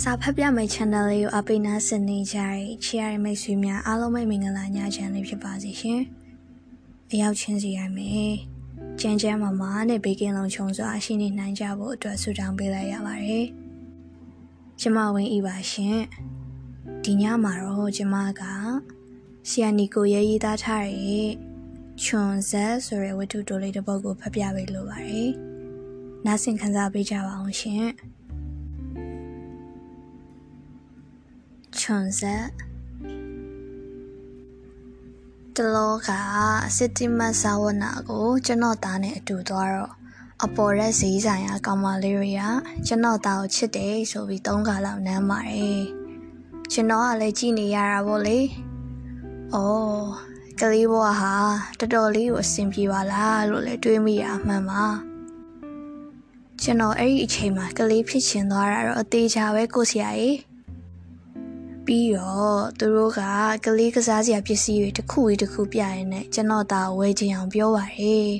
စာဖတ်ပြမယ့် channel လေးကိုအပိနာစနေကြတဲ့ချီရမိတ်ဆွေများအားလုံးပဲမင်္ဂလာညချမ်းလေးဖြစ်ပါစေရှင်။အရောက်ချင်းစီရမယ်။ကြမ်းကြမ်းမာမာနဲ့ဘေးကင်းလုံးခြုံစွာရှိနေနိုင်ကြဖို့အတွက်ဆုတောင်းပေးလိုက်ရပါတယ်။ကျမဝင်ဤပါရှင်။ဒီညမှာတော့ကျမကဆီယနီကိုရေးရေးသားထားတဲ့ချွန်ဆက်ဆိုတဲ့ဝတ္ထုတိုလေးတစ်ပုဒ်ကိုဖတ်ပြပေးလိုပါတယ်။နားဆင်ခံစားပေးကြပါအောင်ရှင်။ ချွန်ဆက်တလောကစစ်တီမတ်ဇာဝနာကိုကျွန်တော်သားနဲ့အတူသွားတော့အပေါ်ရက်ဈေးဆိုင်ရာကောင်မလေးတွေကကျွန်တော်သားကိုချစ်တယ်ဆိုပြီးသုံးခါလောက်နမ်းပါတယ်ကျွန်တော်ကလည်းကြည်နေရတာပေါ့လေ။အော်ကလေးဘွားဟာတော်တော်လေးကိုအဆင်ပြေပါလားလို့လည်းတွေးမိရအမှန်ပါ။ကျွန်တော်အဲ့ဒီအချိန်မှာကလေးဖြစ်ချင်သွားတာတော့အသေးချာပဲကိုဆရာကြီး။ ပြီးတော့သူတို့ကကလေးကစားစရာပစ္စည်းတွေတစ်ခုပြီးတစ်ခုပြရင်းနဲ့ကျွန်တော်ဒါဝယ်ချင်အောင်ပြောပါတယ်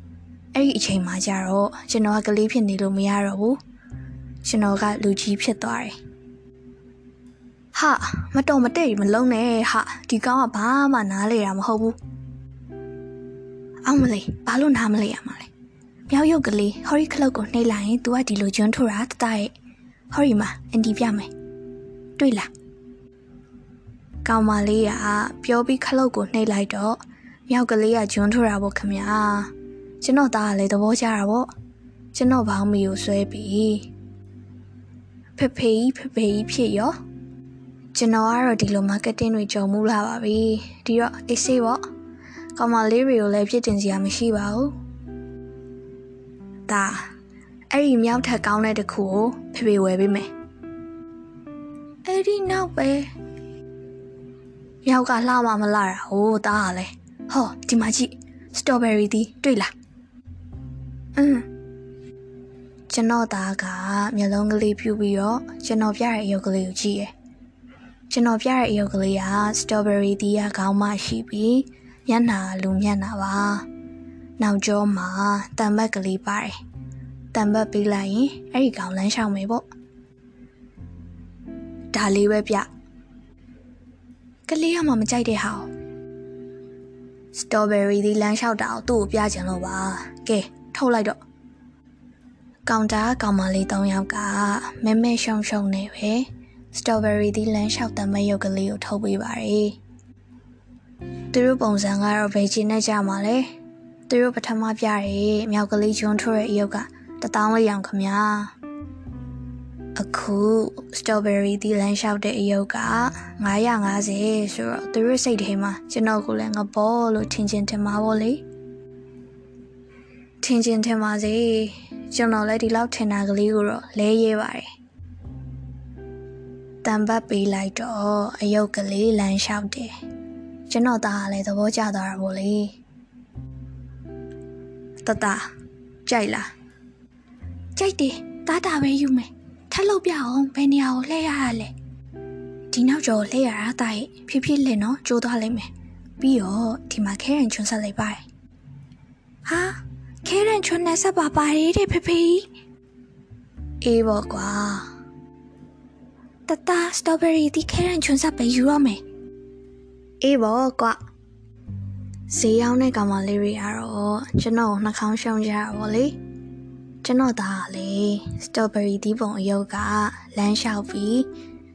။အဲ့ဒီအချိန်မှာကျတော့ကျွန်တော်ကကလေးဖြစ်နေလို့မရတော့ဘူး။ကျွန်တော်ကလူကြီးဖြစ်သွားတယ်။ဟာမတော်မတည့်မလုံးနဲ့ဟာဒီကောင်ကဘာမှနားလေတာမဟုတ်ဘူး။အောင်မလေးဘာလို့နားမလဲရမှာလဲ။မြောက်ရုပ်ကလေးဟော်ရီခလုတ်ကိုနှိပ်လိုက်ရင် तू ကဒီလိုကျွန်းထိုးတာတတရဲ့ဟော်ရီမှာအန်တီပြမယ်။တွေ့လား ကောင်မလေးကပြောပြီးခလုတ်ကိုနှိပ်လိုက်တော့မြောက်ကလေးကဂျွန်းထွတာပေါ့ခမညာကျွန်တော်သားကလည်းသဘောကျတာပေါ့ကျွန်တော်ဘောင်းမီကိုဆွဲပြီးဖဖေးဖဖေးဖြစ်ရောကျွန်တော်ကတော့ဒီလို marketing တွေကြုံမှုလာပါပြီဒီတော့အေးဆေးပေါ့ကောင်မလေးတွေကိုလည်းဖြစ်တင်စရာမရှိပါဘူးဒါအဲ့ဒီမြောက်ထက်ကောင်းတဲ့တခုကိုဖေဖေဝယ်ပေးမယ်အဲ့ဒီနောက်ပဲ မြောက်ကလှမမလာတာဟိုးသားကလည်းဟောဒီမှာကြည့်စတော်ဘယ်ရီတီးတွေ့လားအင်းကျွန်တော်သားကမျက်လုံးကလေးဖြူပြီးတော့ကျွန်တော်ပြတဲ့အယုတ်ကလေးကိုကြည့်ရယ်ကျွန်တော်ပြတဲ့အယုတ်ကလေးကစတော်ဘယ်ရီတီးကခေါင်းမရှိပြီးမျက်နှာလူမျက်နှာပါနောက်ကျောမှာတံပတ်ကလေးပါတယ်တံပတ်ပေးလိုက်ရင်အဲ့ဒီကောင်လမ်းလျှောက်မယ်ပေါ့ဒါလေးပဲပြ ကလေးကမှမကြိုက်တဲ့ဟာစတော်ဘယ်ရီဒီလမ်းလျှောက်တာကိုသူ့ကိုပြချင်လို့ပါကဲထုတ်လိုက်တော့ကောင်တာကောင်မလေး၃ယောက်ကမဲမဲရှုံရှုံနေပဲစတော်ဘယ်ရီဒီလမ်းလျှောက်တဲ့မရုပ်ကလေးကိုထုတ်ပေးပါတယ်သူတို့ပုံစံကတော့ဘယ်ချင်နဲ့ကြမှာလဲသူတို့ပထမပြရဲမြောက်ကလေးကျွန်းထွရဲ့အယုတ်ကတထောင်းလေးရောင်ခမညာ အခုစတော်ဘယ်ရီတီလန်းလျှောက်တဲ့အယုတ်က950ဆိုတော့သူတို့စိတ်ထဲမှာကျွန်တော်ကိုလည်းငဘောလို့ထင်ချင်းထင်မှာပေါ့လေထင်ချင်းထင်ပါစေကျွန်တော်လည်းဒီလောက်ထင်တာကလေးကိုတော့လဲရဲပါတယ်တံပတ်ပေးလိုက်တော့အယုတ်ကလေးလမ်းလျှောက်တယ်ကျွန်တော်သားကလည်းသဘောကျသွားတာပေါ့လေတတကြိုက်လားကြိုက်တယ်တားတာပဲယူမယ် ထပ်လုပ်ပြအောင်ဘယ်နေရာကိုလှည့်ရရလဲဒီနောက်ကျော်လှည့်ရတာတာရဲ့ဖြည်းဖြည်းလှည့်နော်ကျိုးသွားလိမ့်မယ်ပြီးတော့ဒီမှာခဲရန်ချွန်းဆက်လိုက်ပါတယ်ဟာခဲရန်ချွန်းနဲ့ဆက်ပါပါရေးတဲ့ဖေဖေအေးပေါ့ကွာတတစတော်ဘယ်ရီဒီခဲရန်ချွန်းဆက်ပဲယူရမယ်အေးပေါ့ကွာဈေးရောက်တဲ့ကောင်မလေးတွေကတော့ကျွန်တော်နှာခေါင်းရှုံကြရပါလေ ကျွန်တော်သားကလေစတော်ဘယ်ရီဒီပုံအယုတ်ကလမ်းလျှောက်ပြီး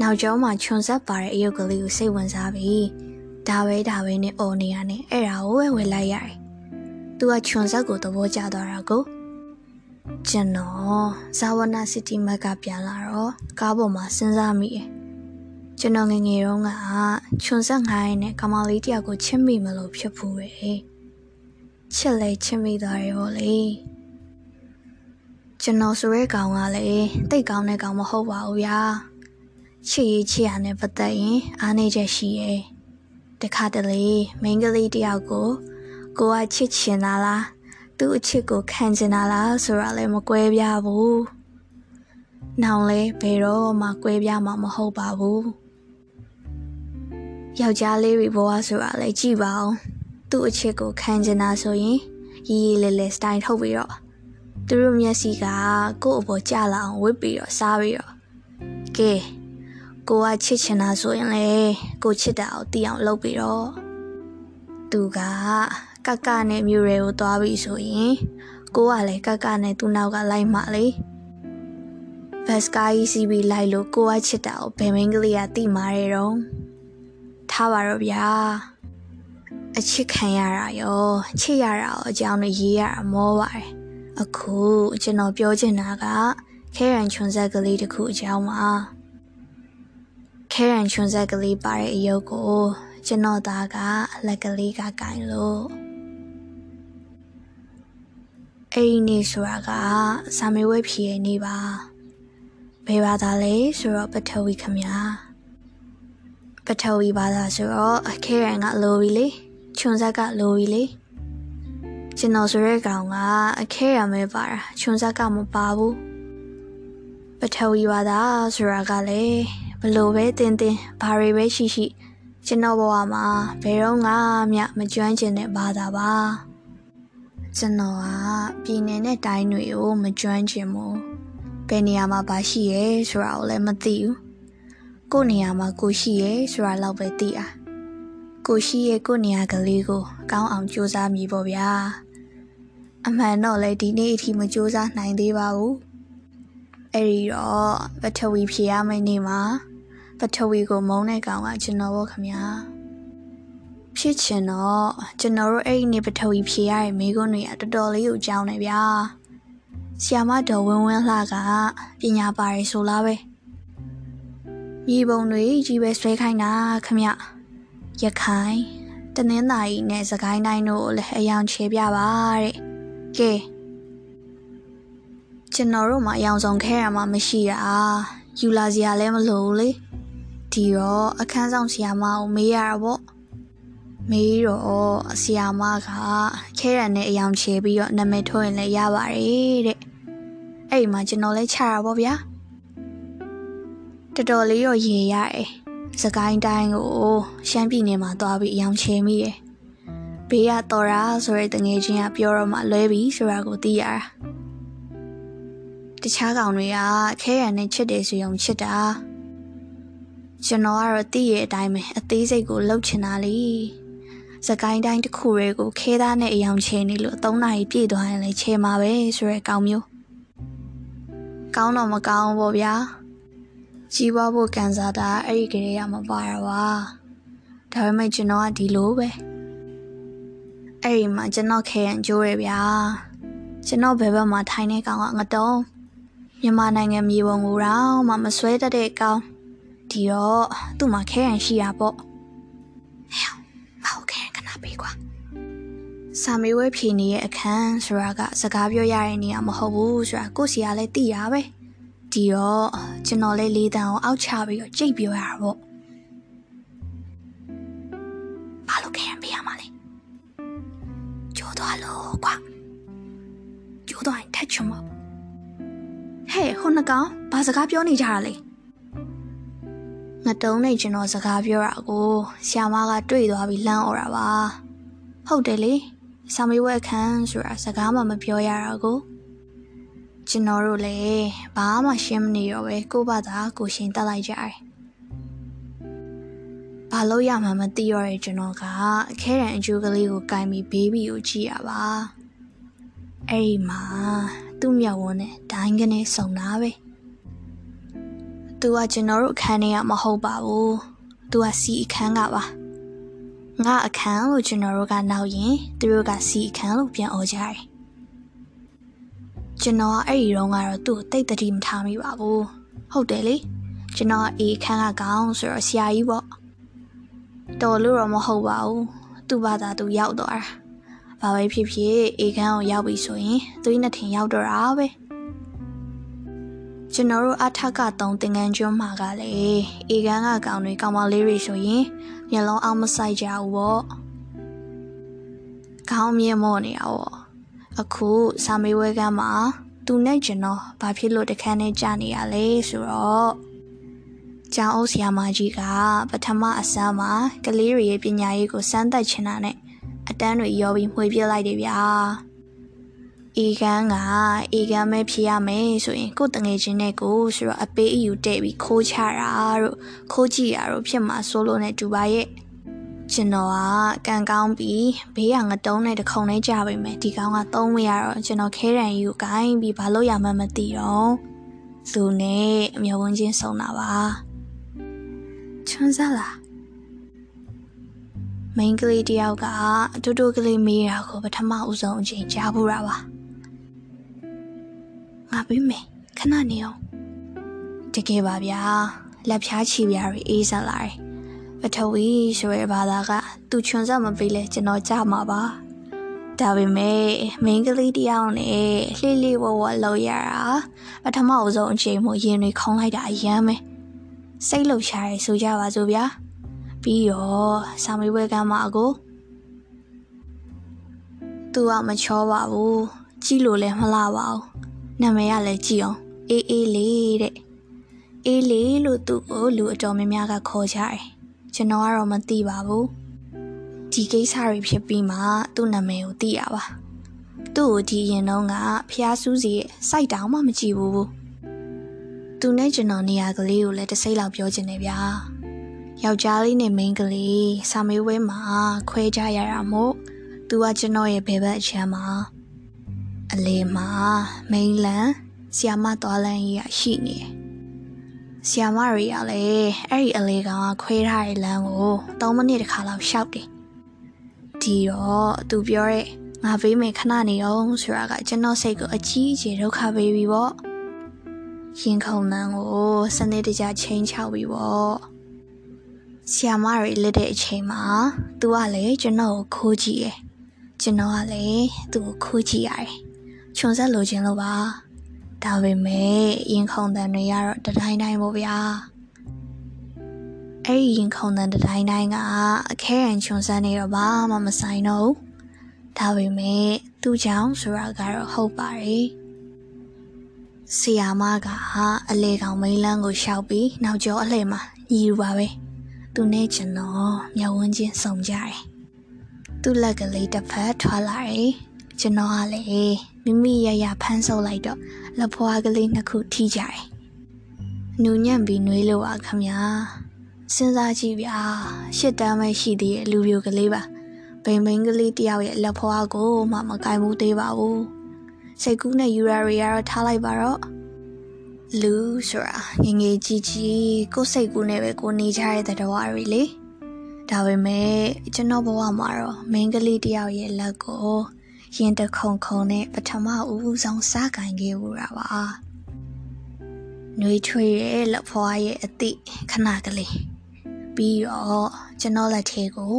နောက်ကျောင်းမှာခြုံဆက်ပါတဲ့အယုတ်ကလေးကိုစိတ်ဝင်စားပြီးဒါပဲဒါပဲနဲ့អော်နေရနဲ့အဲ့ဒါကိုပဲဝယ်လိုက်ရတယ်။သူကခြုံဆက်ကိုသဘောကျသွားတာကိုကျွန်တော်ဇာဝနာစီတီမက်ကပြန်လာတော့ကားပေါ်မှာစဉ်းစားမိတယ်။ကျွန်တော်ငငယ်တုန်းကခြုံဆက်ငိုင်းနဲ့ကမလေးတယောက်ကိုချစ်မိမလို့ဖြစ်ဖူးပဲ။ချစ်လဲချစ်မိသွားတယ်ဟောလေ။ ကျွန်တော်ဆိုရဲကောင်ကလည်းတိတ်ကောင်းတဲ့ကောင်မဟုတ်ပါဘူးဗျာချစ်ရေးချစ်ရနဲ့ပတ်သက်ရင်အားနေချက်ရှိရဲ့တခါတလေမိန်းကလေးတယောက်ကိုကိုကချစ်ချင်တာလားသူ့အချစ်ကိုခံချင်တာလားဆိုတာလည်းမကွဲပြားဘူးနောင်လဲဘယ်တော့မှကွဲပြားမှာမဟုတ်ပါဘူးယောက်ျားလေးတွေဘဝဆိုတာလည်းကြည့်ပါအောင်သူ့အချစ်ကိုခံချင်တာဆိုရင်ရီရီလေးလေးစတိုင်ထုတ်ပြီးတော့ သူတို့မျက်စိကကိုယ့်အပေါ်ကျလာအောင်ဝစ်ပြီးတော့စားပြီးတော့ကဲကိုကချစ်ချင်တာဆိုရင်လေကိုချစ်တာကိုသိအောင်လုပ်ပြီးတော့သူကကကနဲ့မြို့တွေကိုသွားပြီဆိုရင်ကိုကလည်းကကနဲ့သူ့နောက်ကလိုက်မှလေဘတ်စကားကြီးစီးပြီးလိုက်လို့ကိုကချစ်တာကိုဘယ်မင်းကလေးကသိမာရဲတော့ထားပါတော့ဗျာအချစ်ခံရတာရောချစ်ရတာရောအကြောင်းတွေရေးရတာမောပါတယ် အခုကျွန်တော်ပြောချင်တာကခဲရန်ချွန်ဆက်ကလေးတစ်ခုအကြောင်းပါခဲရန်ချွန်ဆက်ကလေးပါတဲ့အယုတ်ကို ကျွန်တော်သားကလက်ကလေးကကင်လို့အဲ့ဒီနေ့ဆိုတာကစာမေးပွဲဖြေရနေပါဘယ်ဘာသာလဲဆိုတော့ပထဝီခမညာပထဝီဘာသာဆိုတော့အခဲရန်ကလိုပြီလေချွန်ဆက်ကလိုပြီလေ ကျွန်တော်ဆိုရဲကောင်ကအခဲရမဲပါတာချွန်ဆက်ကမပါဘူးပထဝီဘာသာဆိုတာကလည်းဘလို့ပဲတင်းတင်းဘာတွေပဲရှိရှိကျွန်တော်ဘဝမှာဘယ်တော့မှမကျွမ်းကျင်တဲ့ဘာသာပါကျွန်တော်ကပြည်နယ်နဲ့တိုင်းတွေကိုမကျွမ်းကျင်ဘူးဘယ်နေရာမှာဘာရှိရဲဆိုတာကိုလည်းမသိဘူးကို့နေရာမှာကိုရှိရဲဆိုတာတော့ပဲသိอ่ะ ကိုရှိရဲ့ကိုနေရာကလေးကိုကောင်းအောင်စူးစမ်းမိပေါ့ဗျာအမှန်တော့လေဒီနေ့အထိမစူးစမ်းနိုင်သေးပါဘူးအဲ့ဒီတော့ပထဝီဖြေရမယ့်နေ့မှာပထဝီကိုမုန်းတဲ့ကောင်ကကျွန်တော်ပေါ့ခင်ဗျာဖြစ်ချင်တော့ကျွန်တော်တို့အဲ့ဒီနေ့ပထဝီဖြေရတဲ့မိကုန်းတွေကတော်တော်လေးကိုကြောင်းနေဗျာဆီယာမတော်ဝင်းဝင်းလှကပညာပါတယ်ဆိုလားပဲမြေပုံတွေကြီးပဲဆွဲခိုင်းတာခင်ဗျ ရခိုင်တနင်္သာရီနဲ့စကိုင်းတိုင်းတို့ကိုလည်းအယောင်ချေပြပါတဲ့ကဲကျွန်တော်တို့မှာအယောင်ဆောင်ခဲရမှာမရှိတာယူလာစရာလည်းမလိုဘူးလေဒီတော့အခန်းဆောင်ဆရာမကိုမေးရတာပေါ့မေးတော့ဆရာမကခဲရံနဲ့အယောင်ချေပြီးတော့နာမည်ထိုးရင်လည်းရပါတယ်တဲ့အဲ့ဒီမှာကျွန်တော်လည်းချတာပေါ့ဗျာတော်တော်လေးတော့ရေရတယ် စကိုင်းတိုင်းကိုရှမ်းပြည်နယ်မှာသွားပြီးအယောင်ချေမိတယ်။ဘေးကတော်ရာဆိုတဲ့တငယ်ချင်းကပြောတော့မှလွဲပြီဆိုတာကိုသိရတာ။တခြားကောင်တွေကခဲရံနဲ့ချစ်တယ်ဆိုရင်ချစ်တာ။ကျွန်တော်ကတော့သိရဲ့အတိုင်းပဲအသေးစိတ်ကိုလှုပ်ချင်တာလေ။စကိုင်းတိုင်းတစ်ခုတွေကိုခဲသားနဲ့အယောင်ချေနေလို့၃နာရီပြည့်သွားရင်လည်းချေမှာပဲဆိုတဲ့ကောင်မျိုး။ကောင်းတော့မကောင်းဘူးဗျာ။ ကြီးပွားဖို့ကန်စားတာအဲ့ဒီကလေးကမပါရပါဒါပေမဲ့ကျွန်တော်ကဒီလိုပဲအဲ့ဒီမှာကျွန်တော်ခဲရန်ကြိုးရဗျာကျွန်တော်ဘယ်ဘက်မှာထိုင်နေကောင်ကငတုံးမြန်မာနိုင်ငံမြေပုံကိုတော့မှမဆွဲတတ်တဲ့ကောင်ဒီတော့သူ့မှာခဲရန်ရှိတာပေါ့ဟဲ့မဟုတ်ခဲရန်ခဏပေးကွာစာမေးဝဲဖြေနေရဲ့အခန်းဆိုတာကစကားပြောရတဲ့နေရာမဟုတ်ဘူးဆိုတာကိုစီကလည်းသိရပဲ။ ဒီတော့ကျွန်တော်လေးလေးတန်းကိုအောက်ချပြီးတော့ကြိတ်ပြောရတာပေါ့ဘာလို့ခဲရပေးရမှာလဲကျိုးသွားလို့ကွာကျိုးသွားရင်ထက်ချွန်မဟဲ့ဟိုနှကောင်ဘာစကားပြောနေကြတာလဲငတုံးနေကျွန်တော်စကားပြောတာကိုဆီယာမကတွေ့သွားပြီးလမ်းអော်တာပါဟုတ်တယ်လေဆာမေးဝဲခန်းဆိုတာစကားမှမပြောရတာကို ကျွန်တော်တို့လည်းဘာမှရှင်းမနေတော့ပဲကို့ဘာသာကိုရှင်တက်လိုက်ကြတယ်ဘာလို့ရမှမသိရတဲ့ကျွန်တော်ကခဲရန်အကျိုးကလေးကိုကင်ပြီးဘေးဘီကိုကြည့်ရပါအဲ့ဒီမှာသူ့မျက်ဝန်းနဲ့ဒိုင်းကနေစုံတာပဲသူကကျွန်တော်တို့အခန်းထဲကမဟုတ်ပါဘူးသူကစီအခန်းကပါငါအခန်းလို့ကျွန်တော်တို့ကနောက်ရင်သူတို့ကစီအခန်းလို့ပြန်អော်ကြတယ် ကျွန်တော်ကအဲ့ဒီတော့ကတော့သူ့ကိုတိတ်တတိမထားမိပါဘူးဟုတ်တယ်လေကျွန်တော်ကအေးခန်းကကောင်းဆိုတော့ဆရာကြီးပေါ့တော်လို့တော့မဟုတ်ပါဘူးသူ့ဘာသာသူရောက်တော့တာဘာပဲဖြစ်ဖြစ်အေးခန်းကိုရောက်ပြီဆိုရင်သူ့နှစ်ထင်ရောက်တော့တာပဲကျွန်တော်တို့အထက်ကတုံးတင်ငန်းကျွန်းမှာကလည်းအေကန်းကကောင်တွေကောင်မလေးတွေဆိုရင်မျက်လုံးအောင်မဆိုင်ကြဘူးပေါ့ခေါင်းမြင်မော့နေတာပေါ့ အခုစာမေးပွဲကမှာသူနဲ့ကျွန်တော်ဘာဖြစ်လို့တခန်းနဲ့ကြာနေရလဲဆိုတော့ကျောင်းအုပ်ဆရာမကြီးကပထမအစမ်းမှာကလေးတွေရဲ့ပညာရေးကိုစမ်းသပ်ချင်တာနဲ့အတန်းတွေရောပြီးမှွေပြလိုက်တယ်ဗျာအေကန်ကအေကန်ပဲဖြစ်ရမယ်ဆိုရင်ကိုယ်တငယ်ချင်းနဲ့ကိုဆိုတော့အပေးအယူတဲ့ပြီးခိုးချတာတို့ခိုးကြည့်တာတို့ဖြစ်မှာစိုးလို့နဲ့တူပါရဲ့ ကျွန်တော်ကကန်ကောင်းပြီးဘေးကငတုံးနဲ့တခုံလေးကြပါမယ်ဒီကောင်ကသုံးမရတော့ကျွန်တော်ခဲရန်ယူကိုင်းပြီးဘာလို့ရမှန်းမသိတော့သူနဲ့အမျောဝန်းချင်းဆုံတာပါချွန်းစားလားမိန်းကလေးတယောက်ကအတူတူကလေးမေးတာကိုပထမဦးဆုံးအချိန်ကြားဘူးတာပါငါပြီးမယ်ခဏနေအောင်တကယ်ပါဗျာလက်ဖြားချီပြားတွေအေးဆက်လာတယ် ပထဝီဆိုရဲဘာသာကသူချွန်စမပေးလဲကျွန်တော်ကြားမှာပါဒါပေမဲ့မိန်းကလေးတယောက်နဲ့လှိလိဝဝလောက်ရတာပထမဦးဆုံးအချိန်မှရင်တွေခေါင်းလိုက်တာအယမ်းပဲစိတ်လှုပ်ရှားရဲဆိုကြပါစို့ဗျာပြီးတော့စာမေးပွဲကမ်းမှာကိုသူကမချောပါဘူးကြည့်လို့လည်းမလှပါဘူးနာမည်ကလည်းကြည့်အောင်အေးအေးလေးတဲ့အေးလေးလို့သူ့ကိုလူအတော်များများကခေါ်ကြတယ် ကျွန်တော်ကတော့မသိပါဘူးဒီကိစ္စတွေဖြစ်ပြီးမှသူ့နာမည်ကိုသိရပါသူ့ကိုဒီရင်တော့ကဖျားစူးစီရဲ့စိုက်တောင်မှမကြည့်ဘူးသူနဲ့ကျွန်တော်နေရာကလေးကိုလည်းတစ်စိမ့်လောက်ပြောချင်တယ်ဗျာယောက်ျားလေးနဲ့မိန်းကလေးစာမေးပွဲမှာ ခွဲကြရတာမို့သူကကျွန်တော်ရဲ့ဘယ်ဘက်အချမ်းမှာအလေမှာမိန်းလန်ဆီယာမသွားလန်းကြီးရရှိနေတယ် ဆီယာမတွေကလည်းအဲ့ဒီအလေကောင်ကခွဲထားတဲ့လမ်းကို3မိနစ်တခါလောက်ရှောက်တယ်ဒီတော့သူပြောတဲ့ငါဘေးမယ်ခဏနေအောင်ဆိုတာကကျွန်တော်စိတ်ကိုအကြီးအကျယ်ဒုက္ခပေးပြီပေါ့ရင်ခုန်နှန်းကိုစနေတကြချင်းချောက်ပြီပေါ့ဆီယာမတွေလက်တဲ့အချိန်မှာသူကလည်းကျွန်တော်ကိုခိုးကြည့်ရယ်ကျွန်တော်ကလည်းသူ့ကိုခိုးကြည့်ရတယ်ခြုံဆက်လိုချင်လို့ပါ ဒါပေမဲ့ရင်ခုန်တန်တွေကတော့တတိုင်းတိုင်းပေါ့ဗျာအဲ့ဒီရင်ခုန်တန်တတိုင်းတိုင်းက အခဲရန်ခြုံဆက်နေတော့ဘာမှမဆိုင်တော့ဘူးဒါပေမဲ့သူ့ကြောင့်ဆိုတာကတော့ဟုတ်ပါတယ်ဆီယာမကအလေကောင်မိန်းလန်းကိုရှောက်ပြီးနောက်ကျောအလှည့်မှာညီယူပါပဲသူနဲ့ကျွန်တော်မျက်ဝန်းချင်းစုံကြတယ်သူ့လက်ကလေးတစ်ဖက်ထွက်လာတယ် ကျွန်တော်ကလည်းမိမိရရဖမ်းဆုပ်လိုက်တော့လက်ဖွားကလေးနှစ်ခုထိကြတယ်။နူညံ့ပြီးနှွေးလို့ပါခမညာ။စဉ်းစားကြည့်ဗျာရှစ်တန်းပဲရှိသေးတဲ့လူပြိုကလေးပါ။ဘိမ်ဘိမ်ကလေးတယောက်ရဲ့လက်ဖွားကိုမှမကင်ဘူးသေးပါဘူး။စိတ်ကူးနဲ့ယူရာရီကတော့ထားလိုက်ပါတော့။လူဆိုတာငငယ်ကြီးကြီးကိုယ်စိတ်ကူးနဲ့ပဲကိုနေကြရတဲ့တော်ရီလေ။ဒါပေမဲ့ကျွန်တော်ဘဝမှာတော့မင်းကလေးတယောက်ရဲ့လက်ကို ရင်တခုံခုံနဲ့ပထမဦးဆုံးစားကင်ခဲ့ဦးတာပါ။နှွေးထွေးရဲ့လက်ဖွားရဲ့အသည့်ခဏကလေးပြီးတော့ကျွန်တော်လက်ထဲကို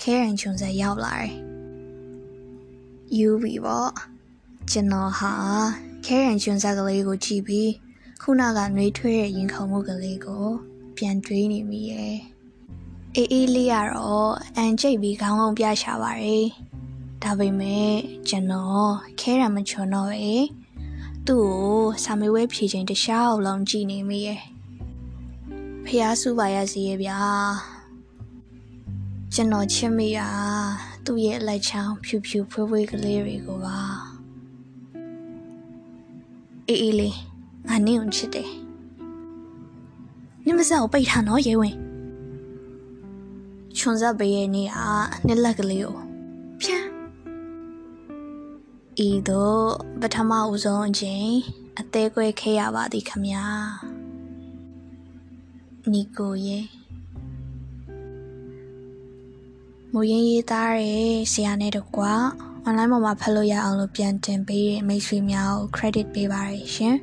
ခဲရင်ချွန်ဆက်ရောက်လာတယ်။ယူပြီးပေါ့ကျွန်တော်ဟာခဲရင်ချွန်ဆက်ကလေးကိုကြည့်ပြီးခုနကနှွေးထွေးရဲ့ရင်ခုန်မှုကလေးကို ပြန်တွေးနေမိရဲ့။အေးအေးလေးကတော့အန်ကျိတ်ပြီးခေါင်းကုန်းပြရှာပါတယ်။ ဒါပေမဲ့ကျွန်တော်ခဲရမချွန်တော့ပဲသူ့ကိုစာမေးပွဲဖြေချိန်တခြားအောင်လုံးကြည့်နေမိရဲ့ဖះစုပါရစီရဲ့ဗျာကျွန်တော်ချစ်မိတာသူ့ရဲ့အလိုက်ချောင်းဖြူဖြူဖွေးဖွေးကလေးတွေကိုပါအေးအေးလေးငါနင့်ကိုချစ်တယ်နင်မစက်ကိုပိတ်ထားနော်ရဲဝင်ချွန်စပ်ပေးရဲ့နေ့ကနှစ်လက်ကလေးကိုဖြန်း ဤသို့ပထမဦးဆုံးအချိန်အသေးကွဲခဲ့ရပါသည်ခမညာနီကိုရဲ့မူရင်းရေးသားတဲ့ဆရာနဲ့တကွာ online ပေါ်မှာဖတ်လို့ရအောင်လို့ပြန်တင်ပေးတဲ့မိတ်ဆွေများကို credit ပေးပါရရှင်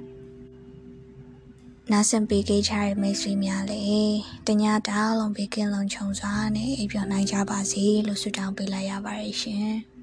နားဆင်ပေးကြတဲ့မိတ်ဆွေများလည်းတ냐တားလုံးပေးကင်းလုံးခြုံစွာနဲ့အိပ်ပျော်နိုင်ကြပါစေလို့ဆုတောင်းပေးလိုက်ရပါတယ်ရှင်။